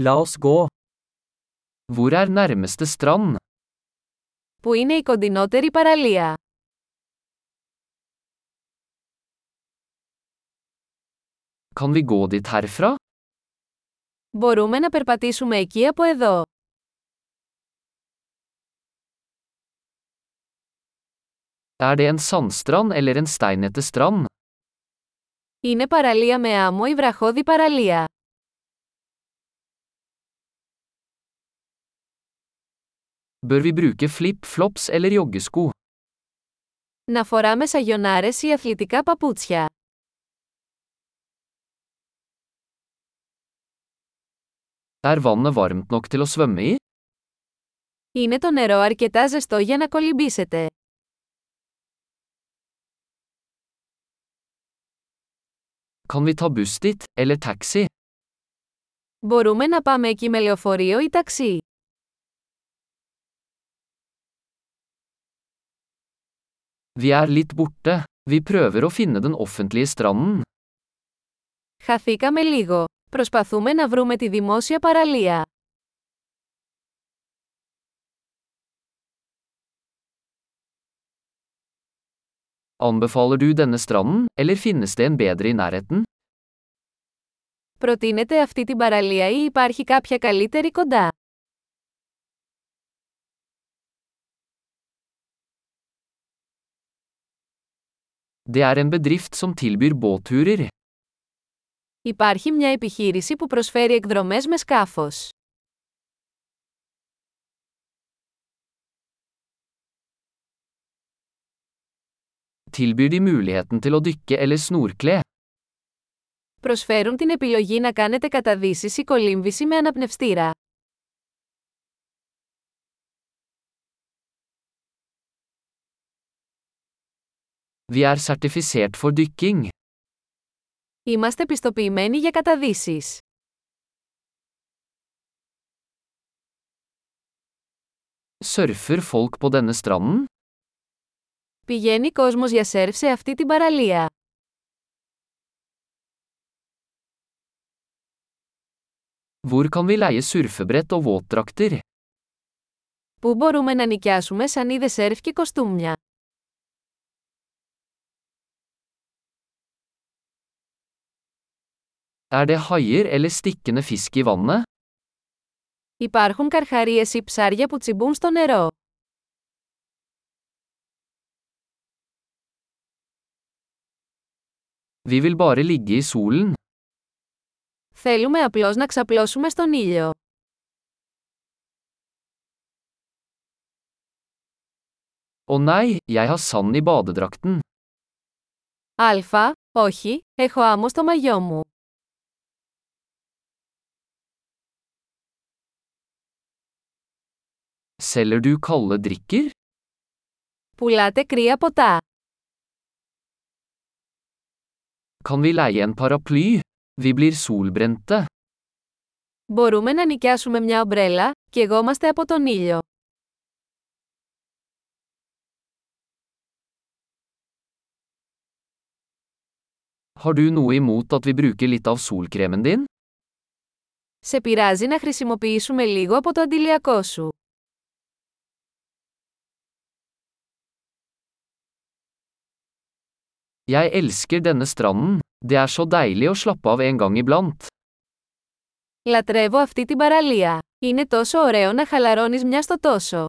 La oss gå. Hvor er nærmeste strand? Πού είναι η κοντινότερη παραλία; Kan vi gå dit herfra? Μπορούμε να περπατήσουμε εκεί από εδώ. Er det en sandstrand eller en steinete strand? Είναι παραλία με άμμο ή βραχώδη παραλία. Bør vi bruke flip-flops eller joggesko? Να φοράμε σαγιονάρες ή αθλητικά παπούτσια. Er vannet varmt nok til å svømme i? Είναι το νερό αρκετά ζεστό για να κολυμπήσετε. Kan vi ta buss dit, eller taxi? Μπορούμε να πάμε εκεί με λεωφορείο ή ταξί. Vi er litt borte. Vi prøver å finne den offentlige stranden. Χαθήκαμε λίγο. Προσπαθούμε να βρούμε τη δημόσια παραλία. Anbefaler du denne stranden, eller finnes det en bedre i nærheten? Προτείνετε αυτή την παραλία ή υπάρχει κάποια καλύτερη κοντά. Det er en bedrift som tilbyr båtturer. Υπάρχει μια επιχείρηση που προσφέρει εκδρομές με σκάφος. Tilbyr de muligheten til å dykke eller snorkle? Προσφέρουν την επιλογή να κάνετε καταδύσεις ή κολύμβηση με αναπνευστήρα. Vi er sertifisert for dykking. Είμαστε πιστοποιημένοι για καταδύσεις. Surfer folk på denne stranden? Πηγαίνει κόσμος για σερφ σε αυτή την παραλία. Hvor kan vi leie surfebrett og våtdrakter? Πού μπορούμε να νοικιάσουμε σανίδες σερφ και κοστούμια; Er det haier eller stikkende fisk i vannet? Υπάρχουν καρχαρίες ή ψάρια που τσιμπούν στο νερό. Vi vil bare ligge i solen. Θέλουμε απλώς να ξαπλώσουμε στον ήλιο. Å nei, jeg har sand i badedrakten. Αλφα, όχι, έχω άμμο στο μαγιό μου. Selger du kalde drikker? Πουλάτε κρύα ποτά. Kan vi leie en paraply? Vi blir solbrente. Μπορούμε να νοικιάσουμε μια ομπρέλα, και εγώμαστε από τον ήλιο. Har du noe imot at vi bruker litt av solkremen din? Σε πειράζει να χρησιμοποιήσουμε λίγο από το αντιλιακό σου. Jeg elsker denne stranden. Det er så deilig å slappe av en gang iblant. Λατρεύω αυτή την παραλία. Είναι τόσο ωραίο να χαλαρώνεις μια στο τόσο.